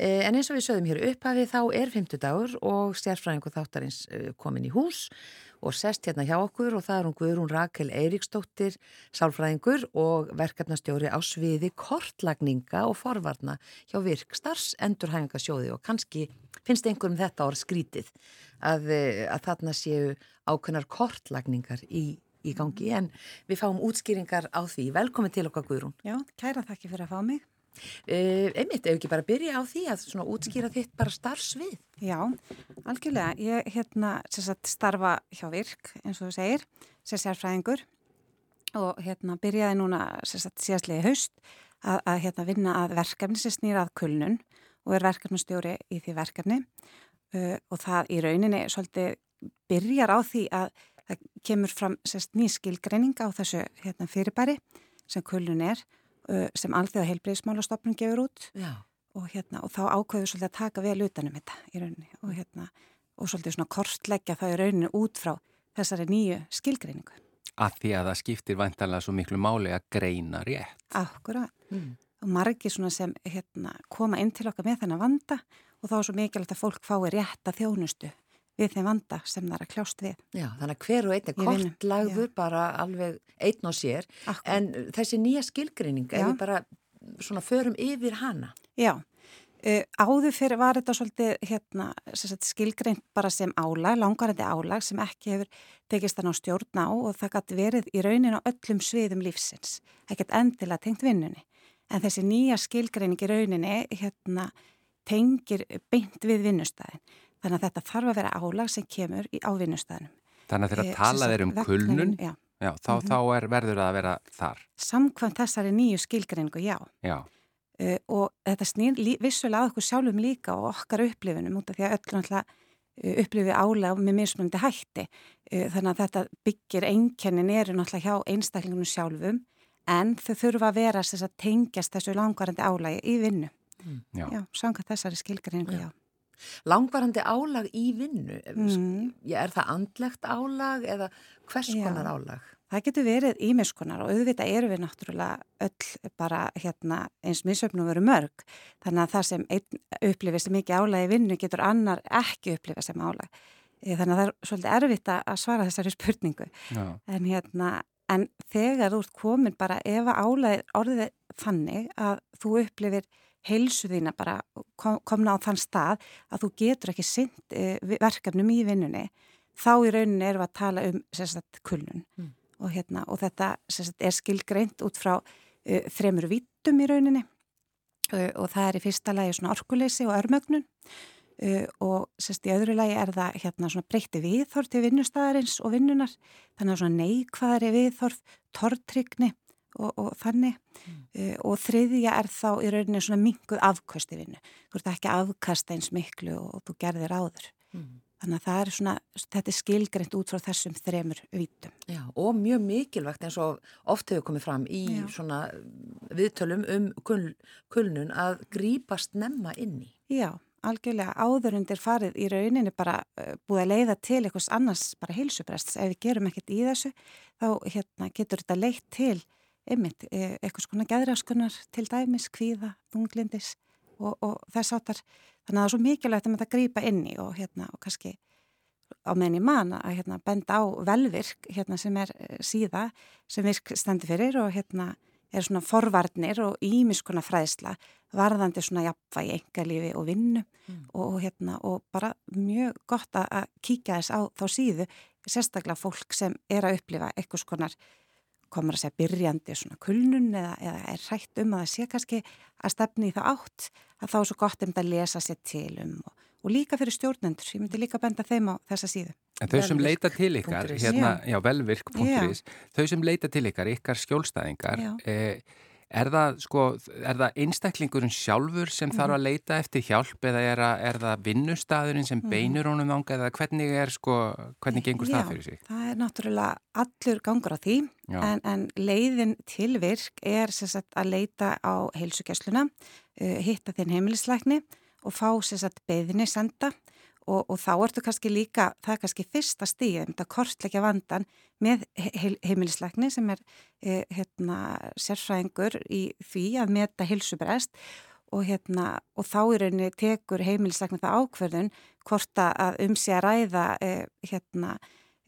Eh, en eins og við sögum hér upphafi þá er 50 dagur og sérfræðingu þáttarins eh, komin í hús og sest hérna hjá okkur og það er hún Guðrún Rakel Eiríksdóttir, sálfræðingur og verkefnastjóri á sviði kortlagninga og forvarna hjá Virkstars endurhæfingasjóði og kannski finnst einhverjum þetta orð skrítið að, eh, að þarna séu ákveðnar kortlagningar í, í gangi en við fáum útskýringar á því. Velkomin til okkar Guðrún. Já, kæra þakki fyrir að fá mig. Uh, einmitt, ef ekki bara byrja á því að svona útskýra þitt bara starfsvið? Já, algjörlega. Ég hérna sagt, starfa hjá virk eins og þú segir, sem sérfræðingur. Og hérna byrjaði núna síðastlega haust að, að hérna vinna að verkefni sem snýra að kulnun og er verkefnastjóri í því verkefni. Uh, og það í rauninni svolítið byrjar á því að það kemur fram sérst ný skilgreining á þessu hérna, fyrirbæri sem kulnun er sem alþjóða heilbreyðismálastofnun gefur út og, hérna, og þá ákveður svolítið að taka vel utanum þetta í rauninni og, hérna, og svolítið svona kortleggja það í rauninni út frá þessari nýju skilgreiningu. Að því að það skiptir vantanlega svo miklu máli að greina rétt. Akkurat. Mm. Og margir sem hérna, koma inn til okkar með þennan vanda og þá er svo mikilvægt að fólk fái rétt að þjónustu við þeim vanda sem það er að kljást við. Já, þannig að hver og einn er kortlagður bara alveg einn og sér Akkur. en þessi nýja skilgreining er við bara svona förum yfir hana. Já, uh, áður fyrir var þetta svolítið hérna, skilgreint bara sem álag, langarandi álag sem ekki hefur tekist þann á stjórn á og það gæti verið í raunin á öllum sviðum lífsins, ekkert endilega tengt vinnunni. En þessi nýja skilgreining í rauninni hérna, tengir beint við vinnustæðin. Þannig að þetta þarf að vera álag sem kemur í ávinnustæðinum. Þannig að þegar e, talað er um kulnun, já. Já, þá, mm -hmm. þá er verður að vera þar. Samkvæmt þessari nýju skilgreiningu, já. Já. Uh, og þetta snýr vissulega að okkur sjálfum líka og okkar upplifunum út af því að öll náttúrulega uh, upplifið álega með mismunandi hætti. Uh, þannig að þetta byggir einkennin eru náttúrulega hjá einstaklingunum sjálfum en þau þurfa að vera þess að tengjast þessu langvarandi álagi í vinnu. Mm. Já, samkvæmt þessari skilgreiningu, já. Langvarandi álag í vinnu, mm. er það andlegt álag eða hvers konar Já. álag? Það getur verið ímiskonar og auðvitað eru við náttúrulega öll bara hérna, eins misöfnum veru mörg. Þannig að það sem upplifir sem ekki álag í vinnu getur annar ekki upplifa sem álag. Eh, þannig að það er svolítið erfitt að svara þessari spurningu. En, hérna, en þegar þú ert komin bara ef álag orðið þannig að þú upplifir heilsu þína bara komna á þann stað að þú getur ekki synd eh, verkefnum í vinnunni þá í rauninni erum við að tala um sagt, kulnun. Mm. og, hérna, og þetta sagt, er skilgreint út frá uh, þremur vítum í rauninni. Uh, og það er í fyrsta lagi svona orkuleysi og örmögnun. Og sagt, í öðru lagi er það hérna, breyti viðþorf til vinnustæðarins og vinnunar þannig að neikvæðari viðþorf, tortrykni og, og þannig mm. uh, og þriðja er þá í rauninni svona minguð afkvæsti vinnu. Þú ert ekki afkasta eins miklu og, og þú gerðir áður. Mm. Þannig að það er svona, þetta er skilgreynd út frá þessum þremur vítum. Já, og mjög mikilvægt eins og oft hefur komið fram í Já. svona viðtölum um kul, kulnun að grípast nemma inni. Já, algjörlega áðurundir farið í rauninni bara uh, búið að leiða til eitthvað annars bara heilsuprests. Ef við gerum ekkert í þessu, þá hérna, getur þetta leitt til einmitt, e, eitthvað svona gæðraskunar til dæmis, kvíða, þunglindis og, og þess áttar þannig að það er svo mikilvægt að maður grýpa inni og hérna og kannski á meðin í mann að hérna benda á velvirk hérna sem er e, síða sem virk stendur fyrir og hérna er svona forvarnir og ímiskona fræðsla varðandi svona jafnvægi engalífi og vinnu mm. og hérna og bara mjög gott að kíkja þess á þá síðu sérstaklega fólk sem er að upplifa eitthvað skonar komur að segja byrjandi svona kulnun eða, eða er hrætt um að það sé kannski að stefni í það átt að þá er svo gott um það að lesa sér til um og, og líka fyrir stjórnendur, ég myndi líka benda þeim á þessa síðu. En þau sem leita til ykkar, hérna, já, velvirk.is, þau sem leita til ykkar, ykkar skjólstæðingar, eh, Er það, sko, er það einstaklingurinn sjálfur sem mm. þarf að mhm. leita eftir hjálp eða er, að, er það vinnustæðurinn sem mhm. beinur honum ánga eða hvernig er, sko, hvernig gengur Já, það fyrir sig? Það er náttúrulega allur gangur á því en, en leiðin til virk er sagt, að leita á heilsugjæsluna, uh, hitta þinn heimilisleikni og fá beðinni senda og, og þá ertu kannski líka, það er kannski fyrsta stíð, þetta kortleikja vandan með heimilisleikni sem er eh, hérna, sérfræðingur í því að meta hilsubrest og, hérna, og þá í rauninni tekur heimilisleiknum það ákverðun hvort að um sig að ræða eh, hérna,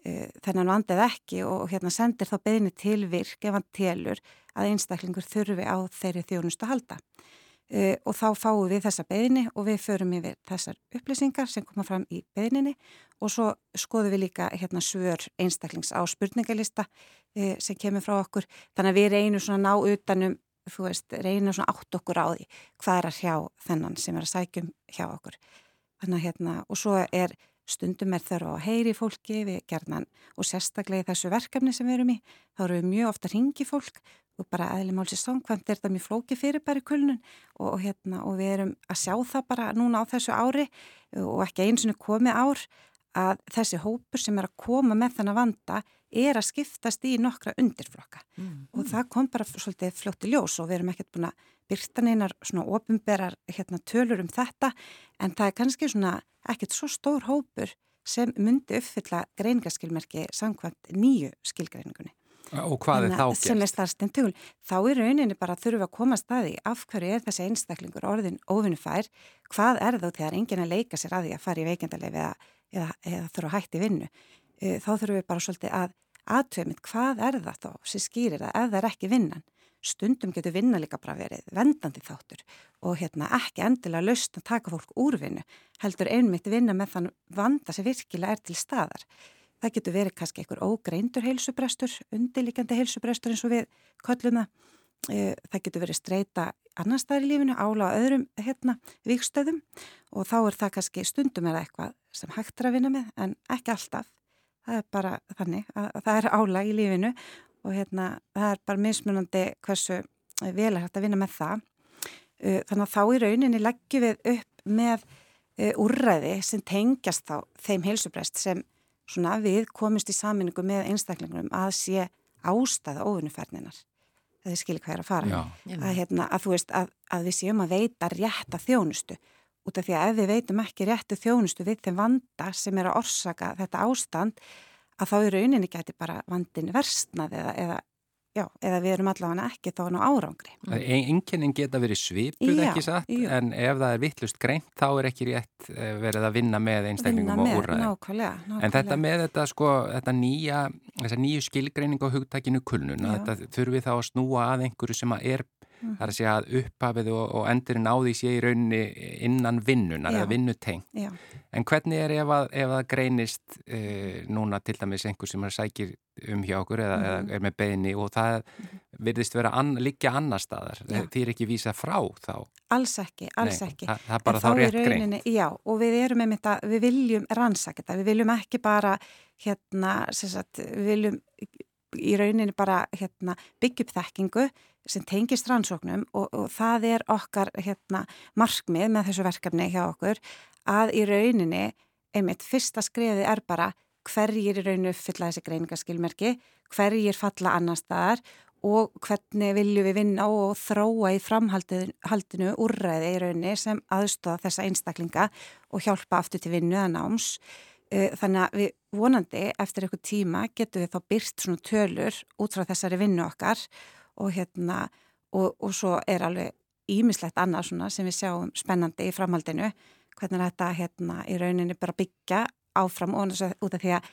eh, þennan vandið ekki og hérna, sendir þá beðinni til virk ef hann telur að einstaklingur þurfi á þeirri þjónustu halda. Uh, og þá fáum við þessa beðinni og við förum yfir þessar upplýsingar sem koma fram í beðinni og svo skoðum við líka hérna svör einstaklings á spurningalista uh, sem kemur frá okkur. Þannig að við reynum svona ná utanum þú veist, reynum svona átt okkur á því hvað er að hjá þennan sem er að sækjum hjá okkur. Þannig að hérna, og svo er stundum er þörf á heyri fólki við gerðan og sérstaklega í þessu verkefni sem við erum í, þá eru við mjög ofta að ringi fólk og bara eðli málsins samkvæmt er þetta mjög flóki fyrir bara í kulnun og, hérna, og við erum að sjá það bara núna á þessu ári og ekki eins og komið ár að þessi hópur sem er að koma með þennan vanda er að skiptast í nokkra undirflokka mm. og það kom bara svolítið fljótti ljós og við erum ekkert búin að byrta neinar svona ofinberar hérna, tölur um þetta en það er kannski svona ekkert svo stór hópur sem myndi uppfylla greiningaskilmerki samkvæmt nýju skilgreiningunni. Og hvað er þá gert? Sem er starfstinn tugul. Þá er rauninni bara að þurfa að koma staði af hverju er þessi einstaklingur orðin ofinnufær, hvað er þá þegar enginn að leika sér að því að fara í veikendalegi eða, eða, eða þurfa að hætti vinnu. Eh, þá þurfum við bara svolítið að aðtöfmynd hvað er það þá sem skýrir það ef það er ekki vinnan. Stundum getur vinna líka bara verið vendandi þáttur og hérna ekki endilega laust að taka fólk úr vinnu, heldur einmitt vinna með þann vanda sem virkilega er til staðar. Það getur verið kannski einhver ógreindur heilsubrestur, undirlikjandi heilsubrestur eins og við köllum það. E, það getur verið streyta annar staðar í lífinu, ála á öðrum hérna, vikstöðum og þá er það kannski stundum er eitthvað sem hægt er að vinna með en ekki alltaf. Það er bara þannig að það er ála í lífinu og hérna, það er bara mismunandi hversu vel er hægt að vinna með það. E, þannig að þá í rauninni leggjum við upp með e, úrræði sem tengjast þá þeim heilsubrest sem svona við komist í saminningu með einstaklingunum að sé ástæða óvinnufærninar það er skilir hvað er að fara. Að, hérna, að þú veist að, að við séum að veita rétta þjónustu. Út af því að ef við veitum ekki réttu þjónustu við þeim vanda sem er að orsaka þetta ástand að þá eru uninni gæti bara vandin versnað eða, eða Já, eða við erum allavega ekki þá ná árangri. Enginning geta verið svipuð já, ekki satt, jú. en ef það er vittlust greint þá er ekki rétt eh, verið að vinna með einstaklingum og úrraði. Nákvæmlega, nákvæmlega. En þetta með þetta sko, þetta nýja, nýju skilgreining á hugtakinu kulnun, þetta þurfum við þá að snúa að einhverju sem að er Mm. Það er að segja að upphafið og, og endurinn á því sé í rauninni innan vinnunar eða vinnutengt. En hvernig er ef að, ef að greinist e, núna til dæmis einhver sem er sækir um hjá okkur eða, mm. eða er með beini og það mm. virðist vera an, líka annar staðar. Því er ekki vísa frá þá? Alls ekki, alls Nei, ekki. Það, það er bara en þá rétt rauninni, greint. Já, og við erum með þetta, við viljum rannsaka þetta, við viljum ekki bara hérna, sagt, við viljum í rauninni bara hérna, byggja upp þekkingu sem tengist rannsóknum og, og það er okkar hérna, markmið með þessu verkefni hjá okkur að í rauninni einmitt fyrsta skriði er bara hverjir í rauninu fylla þessi greiningaskilmerki, hverjir falla annar staðar og hvernig viljum við vinna og þróa í framhaldinu úrræði í rauninni sem aðstóða þessa einstaklinga og hjálpa aftur til vinnu eða náms. Eh, þannig að við vonandi eftir eitthvað tíma getum við þá byrt svona tölur út frá þessari vinnu okkar og hérna og, og svo er alveg ímislegt annað svona sem við sjáum spennandi í framhaldinu hvernig þetta hérna í rauninni bara byggja áfram og út af því að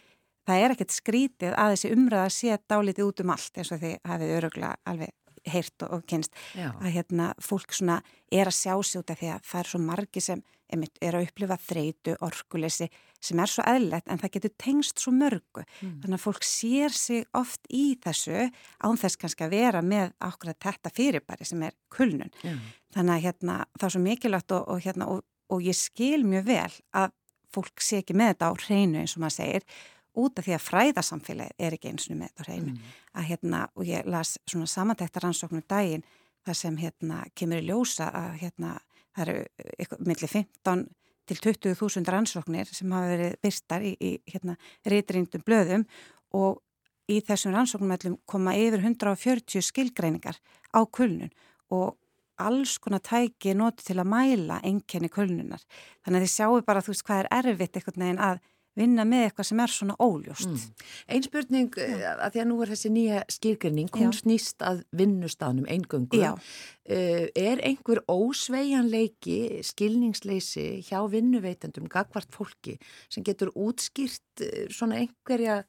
það er ekkert skrítið að þessi umræða sé dálítið út um allt eins og því hafið öruglega alveg heyrt og, kynst Já. að hérna fólk svona er að sjá sig út af því að það er svo margi sem einmitt, er að upplifa þreitu, orkuleysi sem er svo eðlert en það getur tengst svo mörgu. Mm. Þannig að fólk sér sig oft í þessu án þess kannski að vera með ákveða þetta fyrirbæri sem er kulnun. Mm. Þannig að hérna, það er svo mikilvægt og, og, hérna, og, og ég skil mjög vel að fólk sé ekki með þetta á hreinu eins og maður segir út af því að fræðasamfélagið er ekki eins og með þetta hreinu. Mm. Að, hérna, og ég las svona samantækta rannsóknum daginn þar sem hérna, kemur í ljósa að hérna, það eru millir 15 til 20.000 rannsóknir sem hafa verið byrstar í, í hérna, reytrindum blöðum og í þessum rannsóknum koma yfir 140 skilgreiningar á kulnun og alls konar tæki noti til að mæla enkenni kulnunar. Þannig að þið sjáu bara þú veist hvað er erfitt einhvern veginn að vinna með eitthvað sem er svona óljóst. Mm. Einn spurning Já. Eh, að því að nú er þessi nýja skilgrinning, hún Já. snýst að vinnustafnum eingöngu. Uh, er einhver ósveianleiki, skilningsleisi hjá vinnuveitendum, gagvart fólki sem getur útskýrt uh, svona einhverja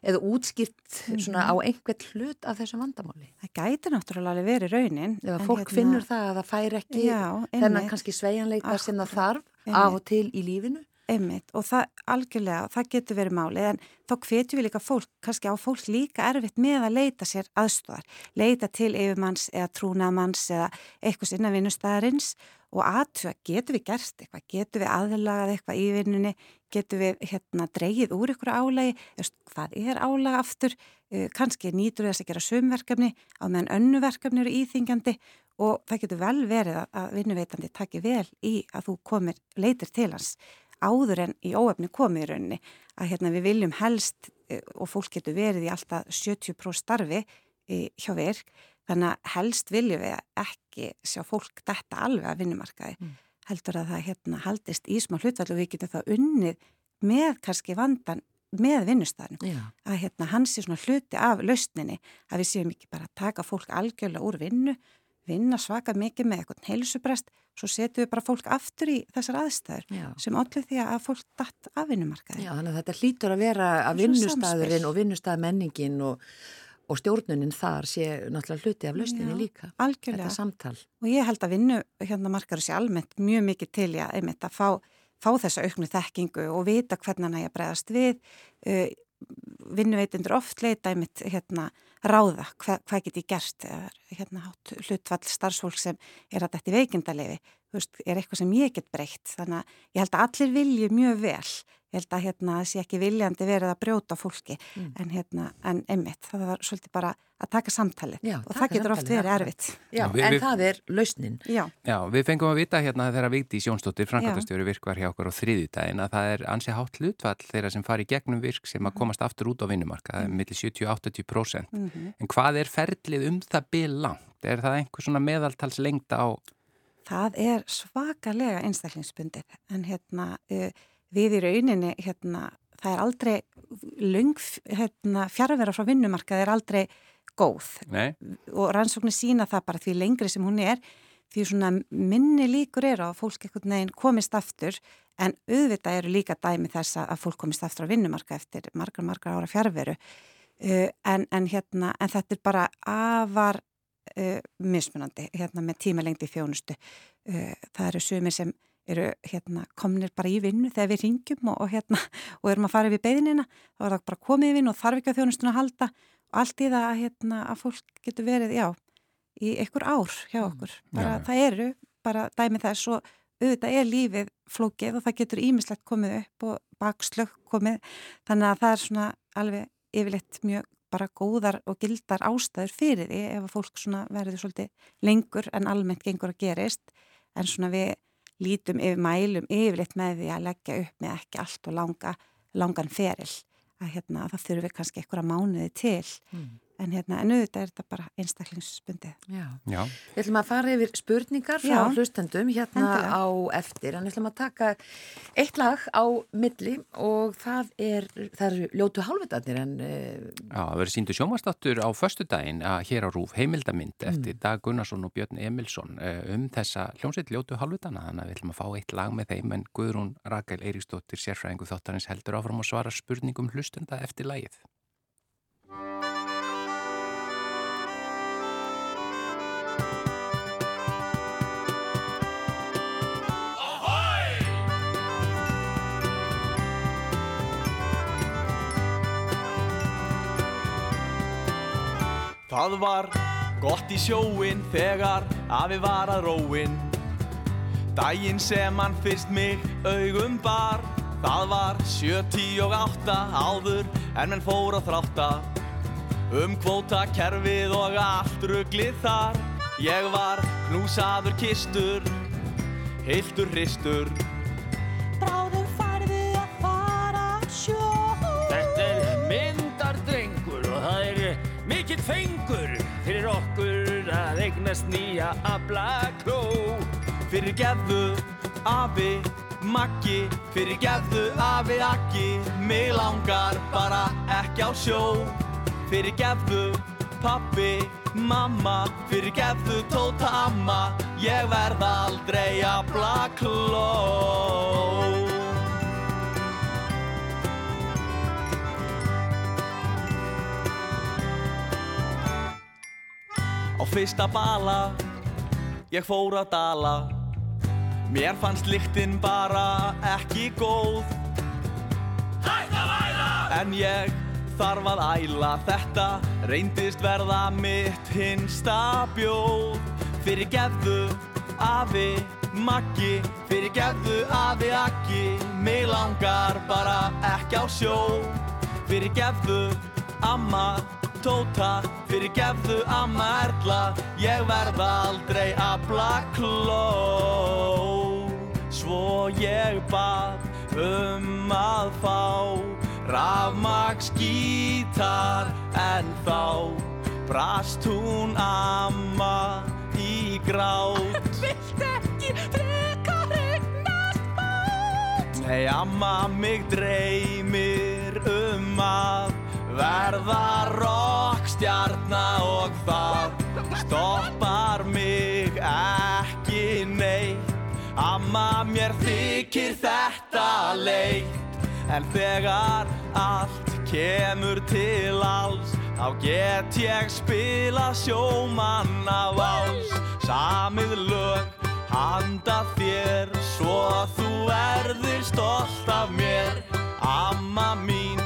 eða útskýrt svona á mhm. einhvert hlut af þessum vandamáli. Það gæti náttúrulega verið raunin. Þegar fólk hérna, finnur það að það fær ekki já, þennan kannski sveianleika sem það þarf af og til í lífinu. Einmitt og það algjörlega, það getur verið máli en þá hvetjum við líka fólk, kannski á fólk líka erfitt með að leita sér aðstofar, leita til yfirmanns eða trúnamanns eða eitthvað sinna vinnustæðarins og aðtöða, getur við gerst eitthvað, getur við aðlagað eitthvað í vinnunni, getur við hérna dreigið úr ykkur álægi, hvað er álæg aftur, uh, kannski nýtur þess að gera sömverkefni á meðan önnuverkefni eru íþingjandi og það getur vel verið að vinnuveitandi takki vel í að þú komir leitir til hans áður en í óöfni komið í rauninni að hérna við viljum helst uh, og fólk getur verið í alltaf 70% starfi í, hjá virk Þannig að helst viljum við ekki sjá fólk detta alveg að vinnumarkaði. Mm. Heldur að það hérna, haldist í smá hlutvall og við getum það unnið með kannski vandan með vinnustæðinu. Að hérna, hans er svona hluti af lausninni að við séum ekki bara að taka fólk algjörlega úr vinnu, vinna svaka mikið með eitthvað heilsuprest, svo setjum við bara fólk aftur í þessar aðstæður Já. sem allir því að fólk datt af vinnumarkaði. Já, þannig að þetta hlýtur að vera að vinnustæðurinn og vinnustæðmenningin og og stjórnunin þar sé náttúrulega hluti af lausninni líka. Algjörlega. Þetta samtal. Og ég held að vinnu hérna markaður sér almennt mjög mikið til já, einmitt að fá, fá þessa auknu þekkingu og vita hvernig hann er að bregðast við. Uh, vinnuveitundur oft leita einmitt hérna ráða hva, hvað get ég gert hérna hlutvall starfsfólk sem er að þetta veikindalefi er eitthvað sem ég get breytt þannig að ég held að allir vilji mjög vel ég held að hérna það sé ekki viljandi verið að brjóta fólki mm. en hérna en einmitt það var svolítið bara að taka samtalið Já, og það getur oft verið erfitt Já, við, en við, það er lausnin Já. Já, við fengum að vita hérna þegar Vigdi Sjónsdóttir Frankværtastjóri virkvar hjá okkur á þriðjutægin að það er ansi hátt hlutvall þeirra sem fari gegnum virk sem að mhm. komast aftur út á vinnumarka það er mhm. millir 70-80% mm -hmm. en hvað er ferlið um það bila? Er það einhver svona meðaltals lengta á? Það er svakalega einstaklingsbundir en hérna uh, við í rauninni, hérna, það er aldrei lung, hérna, fjárvera frá vinnumarkað er aldrei góð Nei. og rannsóknir sína það bara því lengri sem hún er því svona minni líkur eru að fólk ekkert neginn komist aftur en auðvitað eru líka dæmi þess að fólk komist aftur á vinnumarka eftir margar, margar ára fjárveru uh, en, en, hérna, en þetta er bara afar uh, mismunandi hérna, með tímalengdi þjónustu. Uh, það eru sumir sem eru hérna, komnir bara í vinnu þegar við ringjum og, og, hérna, og erum að fara við beðinina, þá er það bara komið í vinnu og þarf ekki að þjónustuna að halda. Og allt í það hérna, að fólk getur verið, já, í einhver ár hjá mm. okkur. Bara, já, það eru bara dæmið þess og auðvitað er lífið flókið og það getur ímislegt komið upp og bakslökk komið, þannig að það er svona alveg yfirleitt mjög bara góðar og gildar ástæður fyrir því ef að fólk verður svolítið lengur en almennt gengur að gerist. En svona við lítum yfir mælum yfirleitt með því að leggja upp með ekki allt og langa, langan feril að hérna, það þurfi kannski einhverja mánuði til. Mm en, hérna, en auðvitað er þetta bara einstaklingsbundið. Já. Já. Við ætlum að fara yfir spurningar frá Já. hlustendum hérna Endilega. á eftir, en við ætlum að taka eitt lag á milli og það er, það eru ljótu hálfutatir en... Uh, Já, það verður síndu sjómanstáttur á förstu daginn að hér á Rúf heimildamind mm. eftir Dag Gunnarsson og Björn Emilsson uh, um þessa hljómsveit ljótu hálfutana, þannig að við ætlum að fá eitt lag með þeim en Guðrún Rakel Eiríksdóttir sérfræðingu þáttarins heldur áfram að svara spurningum hlustenda eftir lagið. Það var gott í sjóin þegar afi var að róin Dægin sem hann fyrst mig augum bar Það var sjö, tí og átta áður en menn fór að þrátta. Um kvóta kerfið og allt rugglið þar Ég var knúsaður kistur, heiltur hristur. Bráðum fengur fyrir okkur að eignast nýja abla kló Fyrir gefðu, afi, Maggi, fyrir gefðu afi Akki Mig langar bara ekki á sjó. Fyrir gefðu pappi, mamma Fyrir gefðu tóta amma Ég verð aldrei að fyrsta bala, ég fór að dala. Mér fannst lyktinn bara ekki góð. Hætt að væla! En ég þarf að æla. Þetta reyndist verða mitt hinsta bjóð. Fyrir gefðu afi Maggi Fyrir gefðu afi Akki Mig langar bara ekki á sjó. Fyrir gefðu amma Tóta Fyrir gefðu amma Erla Ég verð aldrei að blakló Svo ég bað um að fá Rafmaks gítar En þá brast hún amma í grát. Vilt ekki frekar eignast bát Nei, amma mig dreymir um að verða rockstjarna og það stoppar mig ekki neitt. Amma mér þykir þetta leitt, en þegar allt kemur til alls, þá get ég spila sjómanna váls, samið lög handa þér svo þú verðir stolt af mér. Amma mín,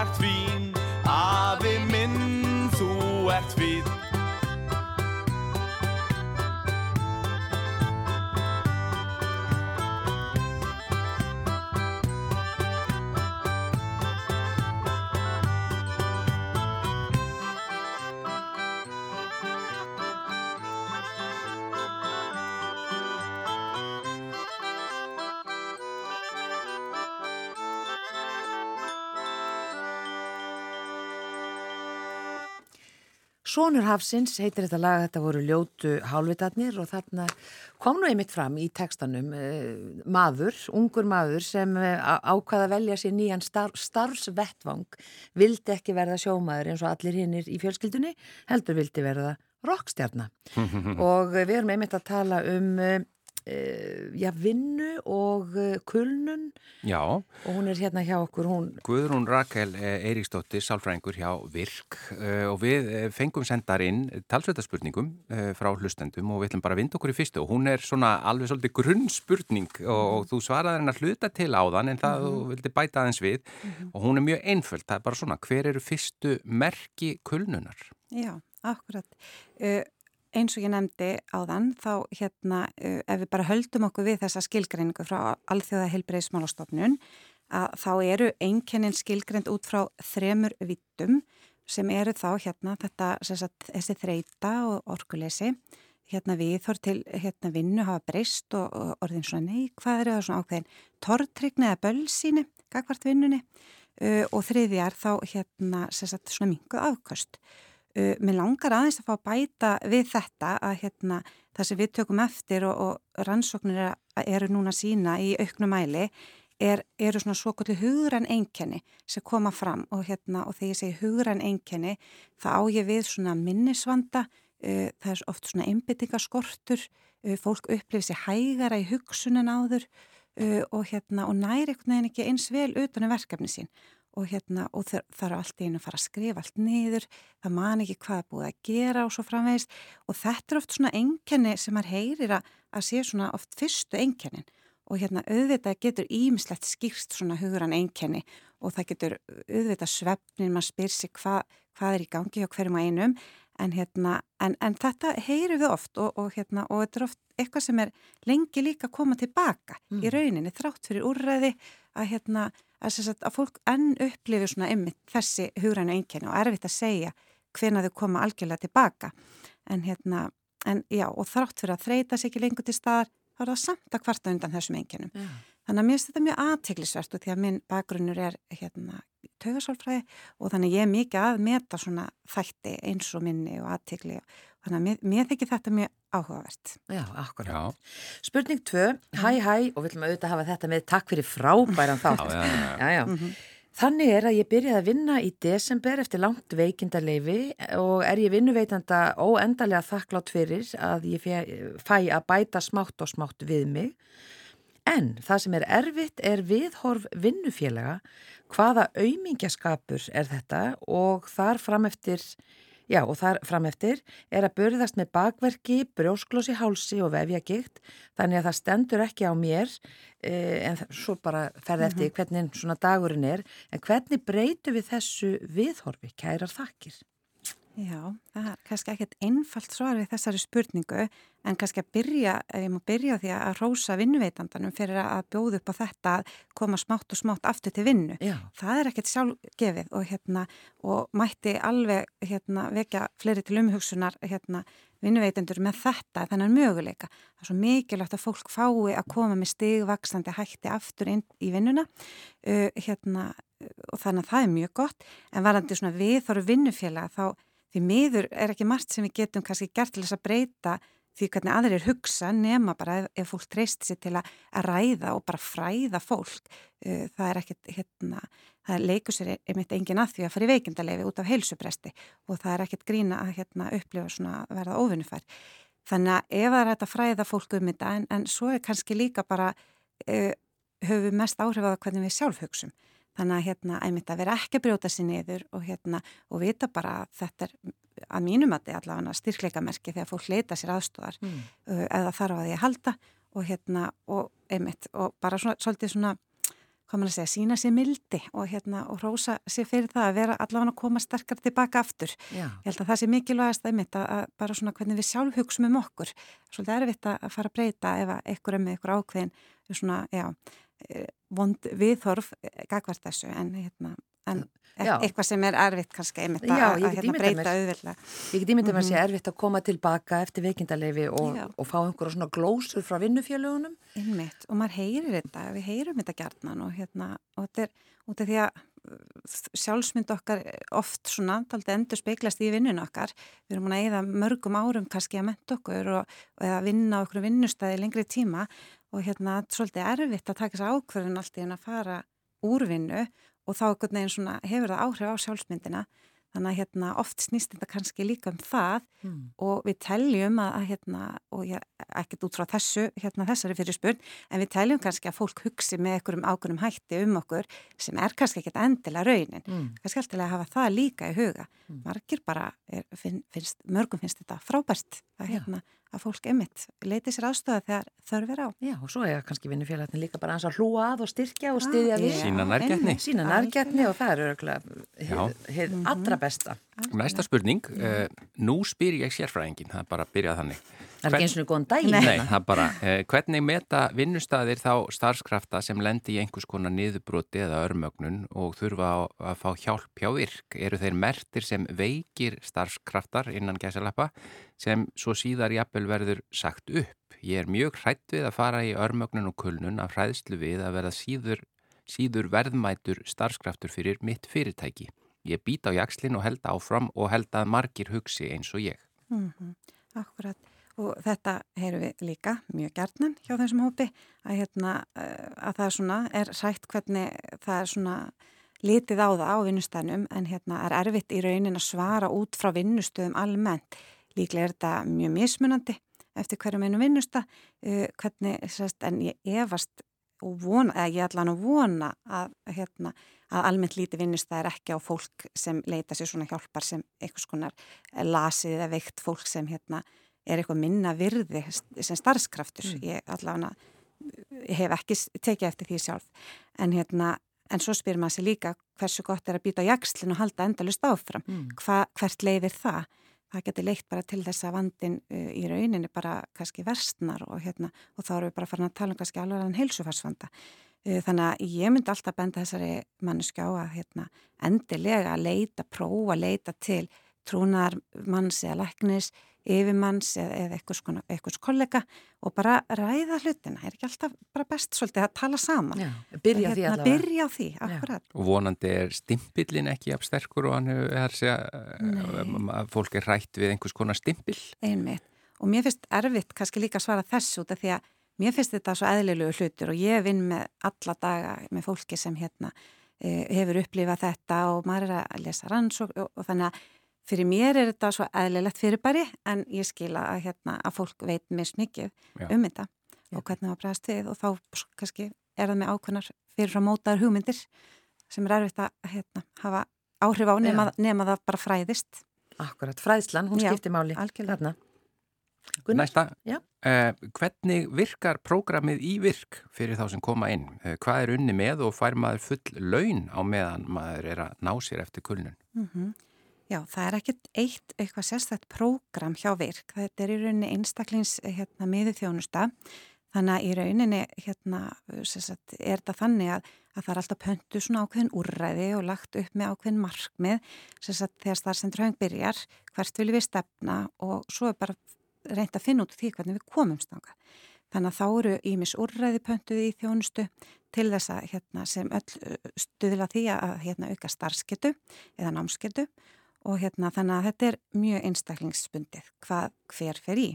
ert fín. Afi minn, þú ert fín Sónur Hafsins heitir þetta lag, þetta voru ljótu hálfitatnir og þarna kom nú einmitt fram í tekstanum eh, maður, ungur maður sem eh, ákvaða að velja sér nýjan starf, starfsvettvang, vildi ekki verða sjómaður eins og allir hinnir í fjölskyldunni, heldur vildi verða rockstjarnar og við erum einmitt að tala um uh, já, vinnu og uh, kulnun Já. og hún er hérna hjá okkur, hún Guðrún Rakel Eiríksdóttir, sálfræðingur hjá Virk og við fengum sendar inn talsveitaspurningum frá hlustendum og við ætlum bara að vinda okkur í fyrstu og hún er svona alveg svolítið grunnspurning og, og þú svaraði hennar hluta til áðan en það mm -hmm. vildi bæta aðeins við mm -hmm. og hún er mjög einföld, það er bara svona hver eru fyrstu merki kulnunar? Já, akkurat uh, eins og ég nefndi áðan þá hérna uh, ef við bara höldum okkur við þessa skilgreiningu frá Alþjóða heilbreyðismálastofnun að þá eru einkennin skilgreind út frá þremur vittum sem eru þá hérna þetta sagt, þessi þreita og orkuleysi. Hérna viðhor til hérna vinnu hafa breyst og, og orðin svona neikvæðri og svona ákveðin tortrygni eða bölsíni gagvart vinnunni. Uh, og þriðjar þá hérna sagt, svona minguð afkvöst Uh, mér langar aðeins að fá að bæta við þetta að hérna, það sem við tökum eftir og, og rannsóknir er, eru núna sína í auknum mæli er, eru svona svo kvöldu hugrann einkenni sem koma fram og, hérna, og þegar ég segi hugrann einkenni þá á ég við svona minnisvanda, uh, það er oft svona einbyttingaskortur, uh, fólk upplifir sér hægara í hugsunin áður og, hérna, og næri einhvern veginn ekki eins vel utan um verkefni sín og, hérna, og það er allt í einu að fara að skrifa allt niður, það man ekki hvað er búið að gera og svo framvegist og þetta er oft svona enkenni sem maður heyrir að, að sé svona oft fyrstu enkennin og hérna auðvitað getur ímislegt skýrst svona hugurann enkenni og það getur auðvitað svefnin, maður spyr sig hva, hvað er í gangi hjá hverjum að einum. En, hérna, en, en þetta heyrir við oft og, og, hérna, og þetta er oft eitthvað sem er lengi líka að koma tilbaka mm. í rauninni þrátt fyrir úrræði að hérna að, sagt, að fólk enn upplifi svona ymmið þessi hugrænu einkenni og erfitt að segja hvena þau koma algjörlega tilbaka en hérna, en já og þrátt fyrir að þreita sér ekki lengur til staðar þá er það samt að kvarta undan þessum einkennum yeah. þannig að mér finnst þetta mjög aðteglisvert og því að minn bakgrunnur er hérna taugasálfræði og þannig ég er mikið að meta svona þætti eins og minni og aðtegli Þannig að mér, mér þykir þetta mjög áhugavert. Já, akkurat. Spurning 2, hæ hæ og við viljum auðvitað hafa þetta með takk fyrir frábæran þátt. Já, já, já. já. Mm -hmm. Þannig er að ég byrjaði að vinna í desember eftir langt veikindarleifi og er ég vinnuveitanda óendarlega þakklátt fyrir að ég fæ að bæta smátt og smátt við mig. En það sem er erfitt er viðhorf vinnufélaga hvaða auðmingjaskapur er þetta og þar frameftir Já og þar frameftir er að börðast með bakverki, brjósklósi, hálsi og vefjagikt þannig að það stendur ekki á mér eh, en svo bara ferði eftir mm -hmm. hvernig svona dagurinn er en hvernig breytu við þessu viðhorfi, kærar þakkir? Já, það er kannski ekkert einfalt svar við þessari spurningu en kannski að byrja, ef ég má byrja því að rósa vinnuveitandanum fyrir að bjóða upp á þetta að koma smátt og smátt aftur til vinnu. Já. Það er ekkert sjálfgefið og, hérna, og mætti alveg hérna, vekja fleiri til umhugsunar hérna, vinnuveitandur með þetta þennan möguleika. Það er svo mikilvægt að fólk fái að koma með stigvaksandi hætti aftur inn í vinnuna uh, hérna, og þannig að það er mjög gott en varandi svona við þóru vinnufélag þá því miður er ekki margt sem við getum kannski gert til þess að breyta því hvernig aðrir hugsa nema bara ef, ef fólk treyst sér til að, að ræða og bara fræða fólk. Uh, það er ekkert hérna, það leikur sér einmitt engin að því að fara í veikindalegi út af heilsupresti og það er ekkert grína að hérna, upplifa svona að verða ofinnufær þannig að ef það er þetta fræða fólk um þetta en, en svo er kannski líka bara uh, höfum við mest áhrif á það hvernig við sjálf hugsum Þannig að hérna, æmitt að vera ekki að brjóta sér niður og, hérna, og vita bara að þetta er að mínum að þetta er allavega styrkleikamerki þegar fólk leita sér aðstóðar mm. uh, eða þarf að því að halda og, hérna, og, einmitt, og bara svona, svolítið svona, hvað maður að segja, sína sér mildi og, hérna, og rósa sér fyrir það að vera allavega að koma sterkar tilbaka aftur. Já. Ég held að það sé mikilvægast einmitt að, að bara svona hvernig við sjálf hugsaum um okkur. Svolítið erfitt að fara að breyta ef einhver er með einhver ákveðin svona, já, vond viðhorf eh, gagvart þessu en, hérna, en e- eitthvað sem er erfitt kannski einmitt Já, að, að hérna, breyta auðvitað. Ég get ímyndið mm -hmm. að sé erfitt að koma tilbaka eftir veikindalegi og, og fá einhverja svona glósur frá vinnufjölugunum. Einmitt og maður heyrir þetta, við heyrum þetta gærnan og, hérna, og þetta er út af því að sjálfsmynd okkar oft svona, taldi endur speiklast í vinnun okkar. Við erum að eða mörgum árum kannski að menta okkur og, og að vinna okkur vinnustæði lengri tíma og hérna svolítið erfitt að taka þess ákverðin allt í henn að fara úr vinnu og þá hefur það áhrif á sjálfsmyndina þannig að hérna, oft snýst þetta kannski líka um það mm. og við teljum að, að hérna, og ég ekkert út frá þessu, hérna þessari fyrir spurn en við teljum kannski að fólk hugsi með einhverjum ákveðnum hætti um okkur sem er kannski ekkert endilega raunin mm. kannski alltaf að hafa það líka í huga mm. margir bara, er, finn, finnst, mörgum finnst þetta frábært að hérna að fólk emitt leiti sér ástöða þegar þörfir á. Já, og svo er kannski vinnufélagin líka bara að hlúa að og styrkja og styðja við. Sína nærgætni. Sína nærgætni og það er örgulega hér allra besta. Næsta spurning, uh, nú spyr ég sérfræðingin, það er bara að byrja þannig. Það er ekki eins og góðan dag. Nei, Nei það bara, uh, hvernig meta vinnustæðir þá starfskrafta sem lendi í einhvers konar niðurbroti eða örmögnun og þurfa að, að fá hjálp hjá virk? Eru þeir mertir sem veikir starfskraftar innan gæsalappa sem svo síðar jafnvel verður sagt upp? Ég er mjög hrætt við að fara í örmögnun og kulnun af hræðslu við að verða síður, síður verðmætur starfskraftur fyrir mitt fyrirtæki. Ég být á jakslinn og held áfram og held að margir hugsi eins og ég. Mm -hmm. Akkurat. Og þetta heyru við líka mjög gertnan hjá þessum hópi að, hérna, eh, að það er, svona, er sætt hvernig það er svona litið á það á vinnustænum en hérna er erfitt í raunin að svara út frá vinnustöðum almennt. Líklega er þetta mjög mismunandi eftir hverjum einu vinnusta uh, hvernig, sérst, en ég efast og vona, eða ég hann að vona að hérna að almennt líti vinnustæðir ekki á fólk sem leita sér svona hjálpar sem einhvers konar lasið eða veikt fólk sem hérna er eitthvað minna virði sem starfskraftur. Mm. Ég allavega hef ekki tekið eftir því sjálf en hérna en svo spyrir maður sér líka hversu gott er að býta á jakslinn og halda endalust áfram. Mm. Hva, hvert leiðir það? Það getur leitt bara til þess að vandin í rauninni bara kannski verstnar og hérna og þá eru við bara farin að tala um kannski alveg en heilsufarsvanda. Þannig að ég myndi alltaf benda þessari mannesku á að hérna, endilega leita, prófa, leita til trúnar manns eða læknis yfirmanns eða, eða eitthvað kollega og bara ræða hlutina. Er ekki alltaf bara best svolítið að tala saman? Já, byrja hérna, því. Byrja á því. Og vonandi er stimpillin ekki af sterkur og hann er segja að fólk er rætt við einhvers konar stimpil. Einmitt. Og mér finnst erfitt kannski líka að svara þessu út af því að mér finnst þetta svo eðlilegu hlutur og ég vinn með alla daga með fólki sem hérna eh, hefur upplifað þetta og maður er að lesa rannsók og, og þannig að Fyrir mér er þetta svo eðlilegt fyrirbæri en ég skila að, hérna, að fólk veit mist mikið Já. um þetta og hvernig það bregðast við og þá kannski er það með ákveðnar fyrirfram mótaður hugmyndir sem er erfitt að hérna, hafa áhrif á nema, nema það bara fræðist. Akkurat, fræðslan, hún skiptir máli. Algjörlega. Næsta, uh, hvernig virkar prógramið í virk fyrir þá sem koma inn? Uh, hvað er unni með og fær maður full laun á meðan maður er að ná sér eftir kulnun? Mm -hmm. Já, það er ekkert eitt eitthvað sérstætt prógram hjá virk. Þetta er í rauninni einstaklings hérna, miði þjónusta. Þannig að í rauninni hérna, sagt, er þetta þannig að, að það er alltaf pöntu svona ákveðin úrræði og lagt upp með ákveðin markmið sagt, þegar starfsendur höfing byrjar, hvert viljum við stefna og svo er bara reynd að finna út því hvernig við komum stanga. Þannig að þá eru ímis úrræði pöntuði í þjónustu til þess að hérna, sem öll stuðla því að hérna, auka starfsketu eða námsketu og hérna þannig að þetta er mjög einstaklingsbundið hvað hver fer í.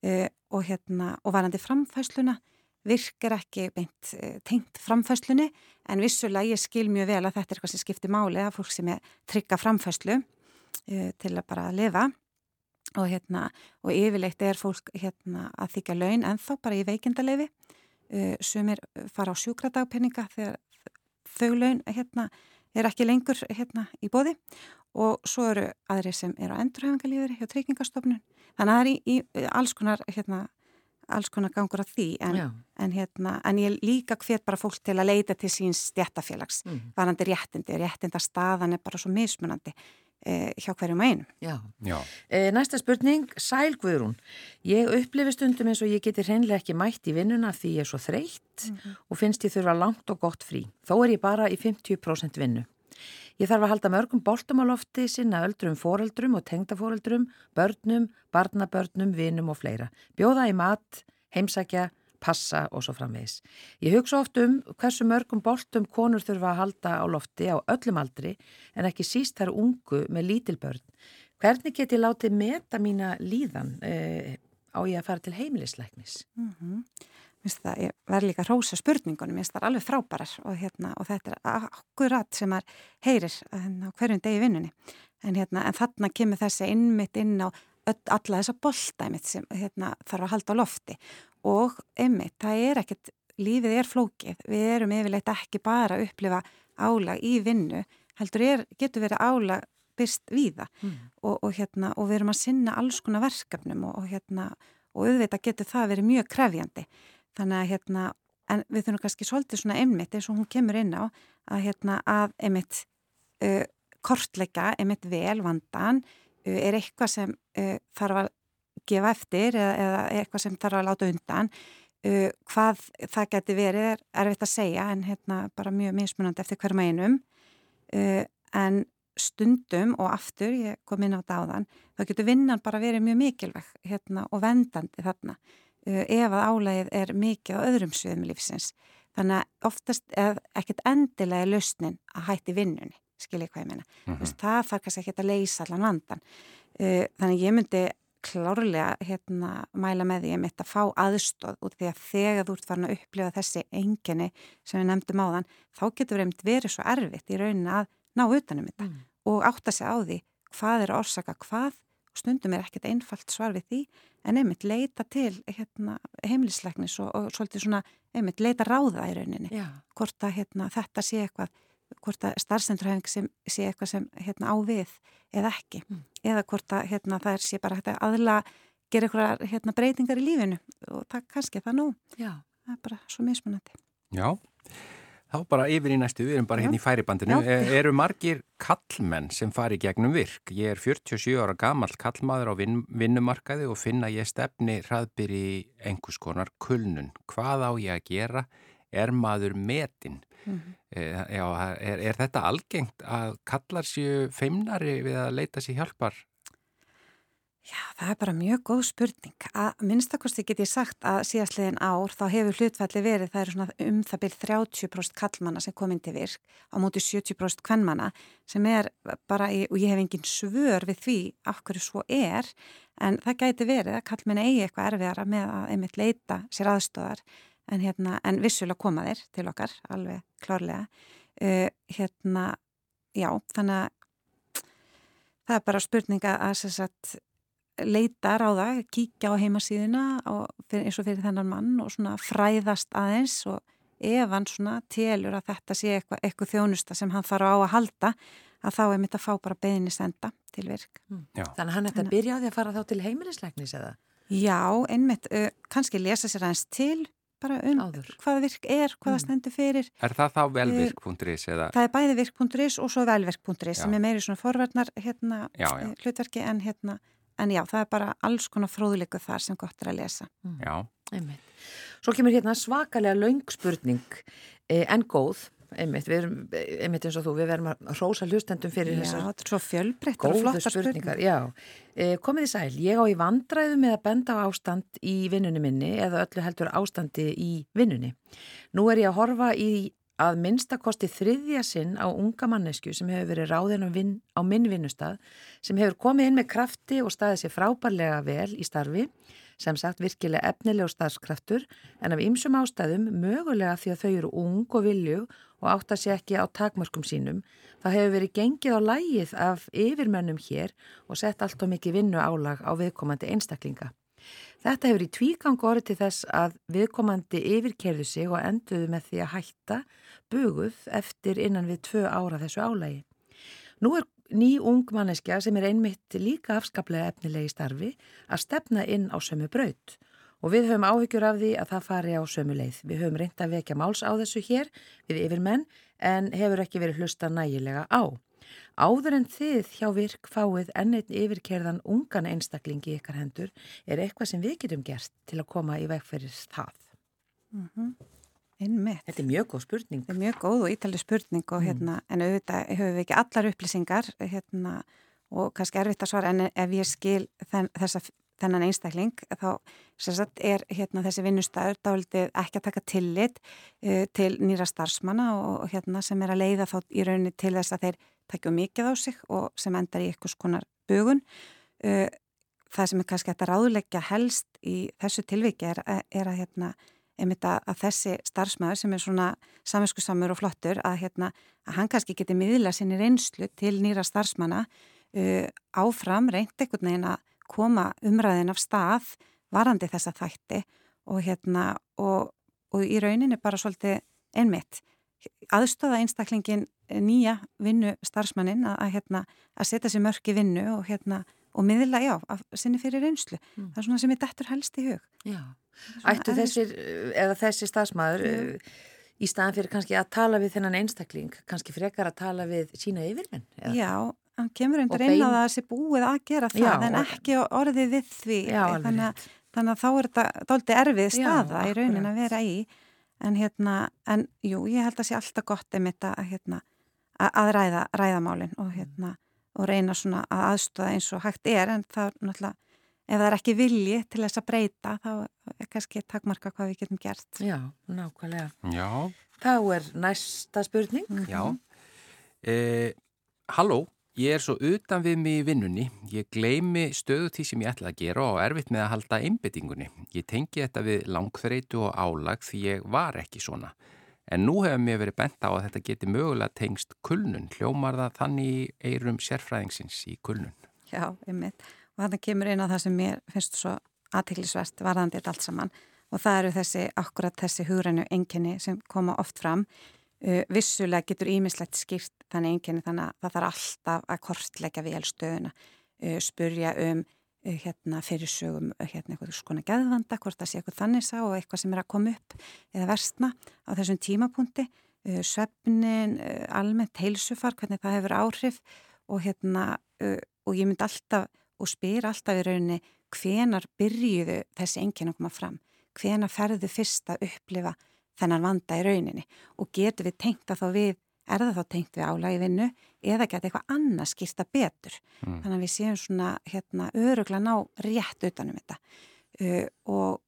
Uh, og hérna og varandi framfæsluna virkar ekki beint uh, tengt framfæslunni en vissulega ég skil mjög vel að þetta er eitthvað sem skiptir máli að fólk sem er trygga framfæslu uh, til að bara lifa. Og hérna og yfirleitt er fólk hérna að þykja laun en þá bara í veikindalefi sem er fara á sjúkradagpenninga þegar þau laun hérna er ekki lengur hérna í bóði og svo eru aðri sem eru á endurhæfingalíður hjá treykingastofnun þannig að það er í, í alls konar hérna, alls konar gangur að því en, en, hérna, en ég líka hvet bara fólk til að leita til síns stjættafélags mm. varandi réttindi og réttindastaðan er bara svo mismunandi eh, hjá hverjum að einum Já. Já. Eh, Næsta spurning, Sæl Guðrún ég upplifi stundum eins og ég geti hreinlega ekki mætt í vinnuna því ég er svo þreytt mm -hmm. og finnst ég þurfa langt og gott frí þó er ég bara í 50% vinnu Ég þarf að halda mörgum boltum á lofti sinna öldrum foreldrum og tengdaforeldrum, börnum, barnabörnum, vinum og fleira. Bjóða í mat, heimsækja, passa og svo framvegis. Ég hugsa oft um hversu mörgum boltum konur þurfa að halda á lofti á öllum aldri en ekki síst þær ungu með lítilbörn. Hvernig get ég látið meta mína líðan eh, á ég að fara til heimilisleiknis? Mm -hmm það, ég verð líka að rósa spurningunum, ég finnst það alveg frábærar og, hérna, og þetta er akkurat sem maður heyrir hérna, hverjum degi vinnunni. En, hérna, en þarna kemur þessi innmitt inn á alla þessa boltæmið sem hérna, þarf að halda á lofti. Og einmitt, það er ekkert, lífið er flókið, við erum yfirleitt ekki bara að upplifa álag í vinnu, heldur er, getur verið álag byrst víða. Mm. og, og, hérna, og við erum að sinna alls konar verkefnum og, og hérna og auðvitað getur það verið mjög krefjandi þannig að hérna, en við þurfum kannski svolítið svona einmitt eins og hún kemur inn á að hérna að einmitt uh, kortleika, einmitt vel vandan uh, er eitthvað sem uh, þarf að gefa eftir eða, eða eitthvað sem þarf að láta undan. Uh, hvað það geti verið er erfitt að segja en hérna bara mjög mismunandi eftir hverjum einum. Uh, en stundum og aftur, ég kom inn á þetta áðan, þá getur vinnan bara verið mjög mikilvæg hérna, og vendandi þarna ef að álægið er mikið á öðrum sviðum lífsins. Þannig að oftast er ekkert endilega lausnin að hætti vinnunni, skilja hvað ég meina. Mm -hmm. Það þarf kannski ekki að leysa allan vandan. Uh, þannig ég myndi klárlega hérna, mæla með því að mitt að fá aðstóð út því að þegar þú ert farin að upplifa þessi enginni sem við nefndum á þann, þá getur verið svo erfitt í rauninni að ná utanum þetta mm. og átta sig á því hvað er að orsaka hvað stundum er ekkert einfalt svar við því en einmitt leita til hérna, heimlisleiknis og, og svolítið svona einmitt leita ráða í rauninni Já. hvort að hérna, þetta sé eitthvað hvort að starfsendurhæfing sé eitthvað sem hérna, á við eða ekki mm. eða hvort að hérna, það er sé bara aðla gera eitthvað hérna, breytingar í lífinu og það kannski það nú Já. það er bara svo mismunandi Já Þá bara yfir í næstu, við erum bara hérna í færibandinu. Já. E, eru margir kallmenn sem fari gegnum virk? Ég er 47 ára gammal kallmaður á vin, vinnumarkaði og finna ég stefni hraðbyr í einhvers konar kulnun. Hvað á ég að gera? Er maður metin? Mm -hmm. e, já, er, er þetta algengt að kallar sér feimnari við að leita sér hjálpar? Já, það er bara mjög góð spurning. Að minnstakosti get ég sagt að síðastliðin ár þá hefur hlutfalli verið, það eru svona um það byrð 30% kallmanna sem kom inn til virk á móti 70% kvennmanna sem er bara, og ég hef engin svör við því af hverju svo er, en það gæti verið að kallmenni eigi eitthvað erfiðara með að einmitt leita sér aðstóðar en, hérna, en vissulega koma þeir til okkar, alveg klárlega. Uh, hérna, já, þannig að það er bara spurninga að sagt, leita ráða, kíkja á heimasíðina fyrir, eins og fyrir þennan mann og svona fræðast aðeins og ef hann svona telur að þetta sé eitthvað, eitthvað þjónusta sem hann þarf á að halda að þá er mitt að fá bara beðinni senda til virk. Mm. Þannig að hann ætti að byrja á því að fara þá til heimilisleiknis eða? Já, einmitt, uh, kannski lesa sér aðeins til bara um Áður. hvaða virk er, hvaða mm. stendur fyrir. Er það þá velvirk.is? Það er bæði virk.is og svo velvirk.is sem er meiri svona forverðnar hérna, hlutverki en hérna en já, það er bara alls konar fróðleiku þar sem gott er að lesa. Mm. Já. Einmitt. Svo kemur hérna svakalega laungspurning eh, en góð, einmitt, við erum, einmitt eins og þú, við verum að rósa hlustendum fyrir þessar. Já, þetta er svo fjölbreyttar og flottar spurningar. Já, eh, komið í sæl, ég á í vandræðu með að benda á ástand í vinnunni minni eða öllu heldur ástandi í vinnunni. Nú er ég að horfa í að minnstakosti þriðja sinn á unga mannesku sem hefur verið ráðin vin, á minn vinnustad sem hefur komið inn með krafti og staðið sér frábærlega vel í starfi sem sagt virkilega efnileg starfskraftur en af ymsum ástæðum mögulega því að þau eru ung og vilju og átta sér ekki á takmörkum sínum það hefur verið gengið á lægið af yfirmönnum hér og sett allt og mikið vinnu álag á viðkomandi einstaklinga. Þetta hefur í tvígang orðið til þess að viðkomandi yfirkerðu sig og enduðu með því að hætta buguð eftir innan við tvö ára þessu álægi. Nú er ný ung manneskja sem er einmitt líka afskaplega efnilegi starfi að stefna inn á sömu braut og við höfum áhyggjur af því að það fari á sömu leið. Við höfum reynd að vekja máls á þessu hér við yfirmenn en hefur ekki verið hlusta nægilega á. Áður en þið hjá virk fáið enneitt yfirkerðan ungan einstaklingi ykkar hendur er eitthvað sem við getum gert til að koma í vegferðir það. Mm -hmm. Einmitt. Þetta er mjög góð spurning. Þetta er mjög góð og ítalið spurning og, mm. hérna, mm. en auðvitað höfum við ekki allar upplýsingar hérna, og kannski erfitt að svara en ef ég skil þenn, þessa, þennan einstakling þá sagt, er hérna, þessi vinnustæður dálitið ekki að taka tillit uh, til nýra starfsmanna og, hérna, sem er að leiða þá í rauninni til þess að þeir takja mikið á sig og sem endar í eitthvað skonar bugun. Uh, það sem er kannski að ráðleggja helst í þessu tilviki er, er að, hérna, að þessi starfsmæður sem er svona saminskusamur og flottur að, hérna, að hann kannski geti miðla sinni reynslu til nýra starfsmanna uh, áfram reynd ekkert neginn að koma umræðin af stað varandi þessa þætti og, hérna, og, og í rauninni bara svolítið einmitt aðstöða einstaklingin nýja vinnu starfsmannin að, að, hérna, að setja sér mörk í vinnu og, hérna, og miðla, já, að sinni fyrir reynslu. Mm. Það er svona sem er dættur helst í hug. Já, ættu þessir, eða þessi starfsmæður uh, í staðan fyrir kannski að tala við þennan einstakling, kannski frekar að tala við sína yfirmenn? Eða? Já, hann kemur undir einn að það sé búið að gera það, já, en ekki orðið við því. Já, þannig, að, þannig að þá er þetta doldi erfið staða já, í raunin að vera í. En hérna, en jú, ég held að sé alltaf gott um þetta að hérna að ræða ræðamálinn og, hérna, og reyna svona að aðstöða eins og hægt er en það er náttúrulega ef það er ekki vilji til þess að breyta þá er kannski takmarka hvað við getum gert. Já, nákvæmlega. Já. Þá er næsta spurning. Mm -hmm. Já. Eh, halló, ég er svo utan við mig í vinnunni. Ég gleimi stöðu því sem ég ætla að gera og erfitt með að halda einbyttingunni. Ég tengi þetta við langþreitu og álag því ég var ekki svona. En nú hefur mér verið bent á að þetta geti mögulega tengst kulnun. Hljómar það þannig eirum sérfræðingsins í kulnun? Já, einmitt. Og þannig kemur eina það sem mér finnst svo aðtiklisvert varðandi allt saman. Og það eru þessi, akkurat þessi hugrænu enginni sem koma oft fram. Uh, vissulega getur ímislegt skýrt þannig enginni þannig að það þarf alltaf að kortleggja við elstöðuna. Uh, spurja um Eh, hérna, fyrir sögum eh, hérna, eitthvað skona geðvanda, hvort það sé eitthvað þannig sá og eitthvað sem er að koma upp eða versna á þessum tímapunkti uh, söfnin, uh, almennt heilsufar, hvernig það hefur áhrif og hérna, uh, og ég mynd alltaf og spyr alltaf í rauninni hvenar byrjuðu þessi enginn að koma fram, hvenar ferðu fyrst að upplifa þennan vanda í rauninni og getur við tengt að þá við er það þá tengt við álægi vinnu eða geta eitthvað annað skýrsta betur. Mm. Þannig að við séum svona hérna, örugla ná rétt utanum þetta uh, og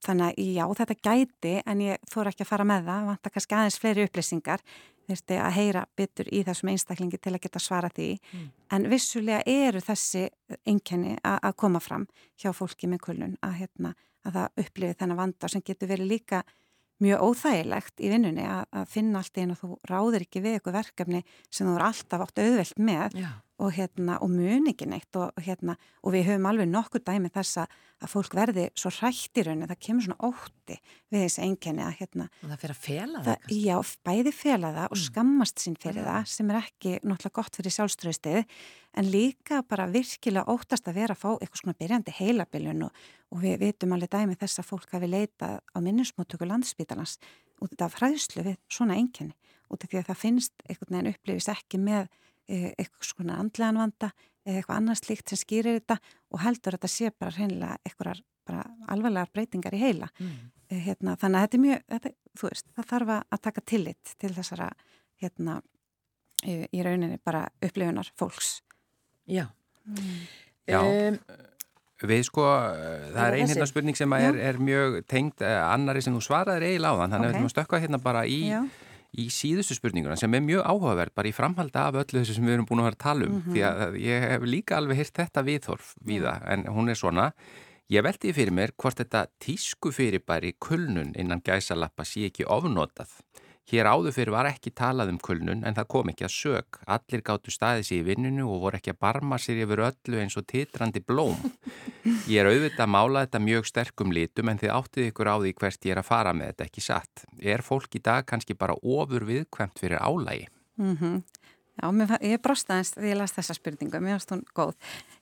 þannig að já, þetta gæti en ég fór ekki að fara með það, vant að kannski aðeins fleiri upplýsingar þurfti að heyra betur í þessum einstaklingi til að geta svara því. Mm. en vissulega eru þessi einkenni að koma fram hjá fólki með kulun að, hérna, að það upplifi þennan vanda sem getur verið líka mjög óþægilegt í vinnunni að, að finna allt einn og þú ráðir ekki við eitthvað verkefni sem þú eru alltaf átt auðvelt með. Já og, hérna, og muni ekki neitt og, hérna, og við höfum alveg nokkur dæmi þess að fólk verði svo hrætt í rauninni, það kemur svona ótti við þessi enginni að hérna, og það fyrir að fela það, það Já, bæði fela það og mm. skammast sín fyrir mm. það sem er ekki náttúrulega gott fyrir sjálfströðstið en líka bara virkilega óttast að vera að fá eitthvað svona byrjandi heilabiljun og, og við vitum alveg dæmi þess að fólk hafi leitað á minnismóttöku landsbítalans út af fræðslu við svona enginni út af því að það finnst einhvern veginn upplifist ekki með eitthvað svona andlegan vanda eða eitthvað annars líkt sem skýrir þetta og heldur að þetta sé bara reynilega eitthvað alvarlegar breytingar í heila mm. E, hérna, þannig að þetta er mjög þetta, veist, það þarf að taka tillit til þessara hérna, í, í rauninni bara upplifunar fólks Já mm. Já um, Við sko, það er einhverja spurning sem er, er mjög tengt eh, annari sem þú svaraði eiginlega á þann þannig okay. að við ætlum að stökka hérna bara í Já í síðustu spurninguna sem er mjög áhugaverð bara í framhalda af öllu þessu sem við erum búin að vera að tala um. Mm -hmm. því að ég hef líka alveg hýrt þetta viðhorf við það en hún er svona ég veldi fyrir mér hvort þetta tísku fyrirbæri kulnun innan gæsalappa sé ekki ofnotað Hér áður fyrir var ekki talað um kulnun en það kom ekki að sög. Allir gáttu staðið sér í vinnunu og voru ekki að barma sér yfir öllu eins og titrandi blóm. Ég er auðvitað að mála þetta mjög sterkum litum en þið áttið ykkur á því hvert ég er að fara með þetta ekki satt. Er fólk í dag kannski bara ofur viðkvæmt fyrir álægi? Mm -hmm. Já, mér, ég brosta eins þegar ég las þessa spurningu, mér finnst hún góð.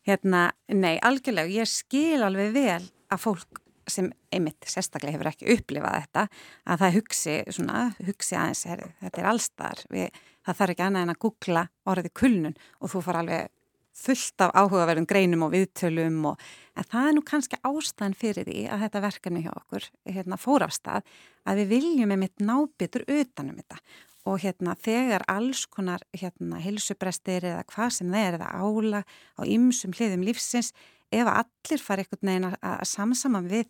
Hérna, nei, algjörlega, ég skil alveg vel að fólk sem einmitt sérstaklega hefur ekki upplifað þetta að það hugsi, svona, hugsi aðeins er, þetta er allstar við, það þarf ekki annað en að googla orðið kulnun og þú far alveg fullt af áhugaverðum greinum og viðtölum og, það er nú kannski ástæðan fyrir því að þetta verkefni hjá okkur hérna, fór af stað að við viljum einmitt nábyttur utanum þetta. Og hérna þegar alls konar hérna hilsubrestir eða hvað sem er eða ála á ymsum hliðum lífsins ef allir fari einhvern veginn að samsama við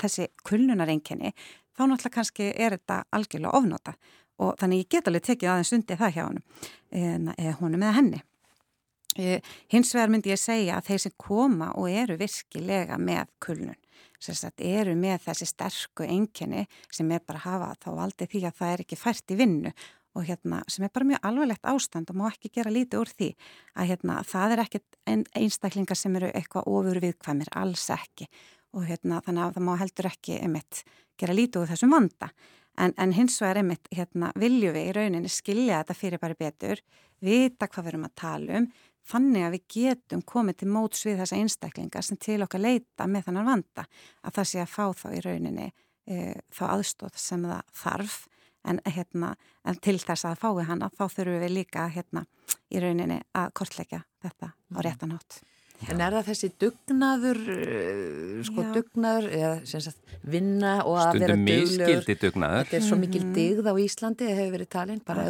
þessi kulnunarenginni þá náttúrulega kannski er þetta algjörlega ofnota og þannig ég get alveg tekið aðeins undir það hjá honum eða honum eða henni. Hins vegar myndi ég segja að þeir sem koma og eru virkilega með kulnun sérstaklega eru með þessi sterku enginni sem er bara að hafa þá aldrei því að það er ekki fært í vinnu og hérna sem er bara mjög alvarlegt ástand og má ekki gera lítið úr því að hérna það er ekkert einstaklingar sem eru eitthvað ofur viðkvæmir, alls ekki. Og hérna þannig að það má heldur ekki einmitt gera lítið úr þessum vanda. En, en hins vegar einmitt hérna vilju við í rauninni skilja þetta fyrir bara betur, vita hvað við erum að tala um þannig að við getum komið til móts við þessa einstaklingar sem til okkar leita með þannan vanda að það sé að fá þá í rauninni e, þá aðstóð sem það þarf en, hérna, en til þess að fái hana þá þurfum við líka hérna, í rauninni að kortleggja þetta á mhm. réttanátt. Já. En er það þessi dugnaður, eh, sko Já. dugnaður, eða sagt, vinna og að Stundum vera duglegur? Stundum miskildi dugnaður. Þetta er svo mikil -hmm. digð á Íslandi, það hefur verið talinn, bara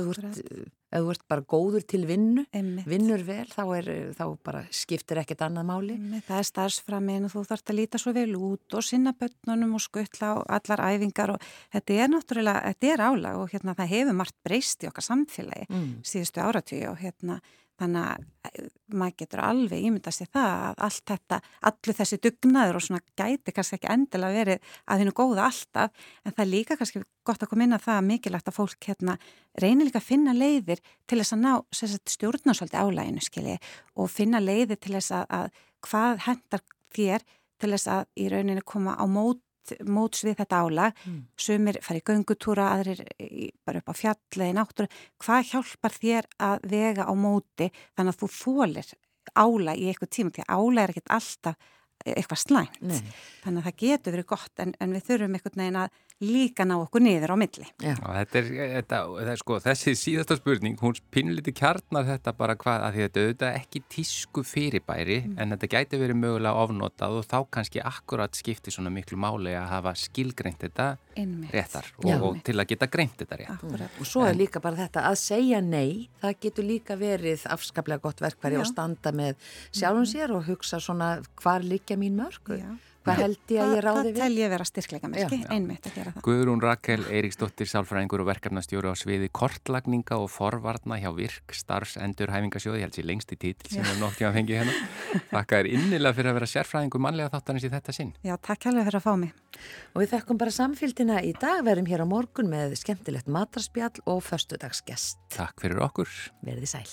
ef þú ert bara góður til vinnu, Einmitt. vinnur vel, þá, er, þá bara skiptir ekkert annað máli. Einmitt. Það er starfsframin og þú þarfst að líta svo vel út og sinna börnunum og skuttla og allar æfingar og þetta er náttúrulega, þetta er álag og hérna það hefur margt breyst í okkar samfélagi mm. síðustu áratvíu og hérna Þannig að eh, maður getur alveg ímyndast í það að allt þetta, allir þessi dugnaður og svona gæti kannski ekki endilega verið að hennu góða alltaf. En það er líka kannski gott að koma inn að það að mikilvægt að fólk hérna reynir líka að finna leiðir til þess að ná stjórnarsvöldi álæginu skilji og finna leiðir til þess að, að hvað hendar þér til þess að í rauninni koma á mót móts við þetta álag mm. sumir fari í göngutúra, aðrir í, bara upp á fjallegi náttúru hvað hjálpar þér að vega á móti þannig að þú fólir álag í eitthvað tíma, því að álag er ekkert alltaf eitthvað slæmt, Nei. þannig að það getur verið gott en, en við þurfum einhvern veginn að líka ná okkur niður á milli. Já. Já, þetta er, þetta, þetta er sko, þessi síðasta spurning, hún pinuliti kjarnar þetta bara hvað, að því þetta auðvitað ekki tísku fyrirbæri mm. en þetta gæti verið mögulega ofnotað og þá kannski akkurat skipti svona miklu máli að hafa skilgreint þetta Einmitt. réttar og, og til að geta greint þetta rétt. Akkurat. Og svo er líka bara þetta að segja nei, það getur líka verið afskaplega gott verkværi og standa með sjálfum sér og hugsa svona hvar líka mín mörg. Já. Hvað held ég að ég ráði við? Það tel ég vera styrkleika merki, einmitt að gera það. Guðrún Rakel, Eiríksdóttir, sálfræðingur og verkefnastjóru á sviði kortlagninga og forvarna hjá virk starfsendur hæfingasjóði, ég held sér lengst í títil sem við nokkjum að fengi hérna. Þakka er innilega fyrir að vera sérfræðingur mannlega þáttanins í þetta sinn. Já, takk alveg fyrir að fá mig. Og við þekkum bara samfélgina í dag, verum hér á morgun með skemmtilegt matarspjall og förstudagsgest. Takk fyrir okkur. Verði sæl.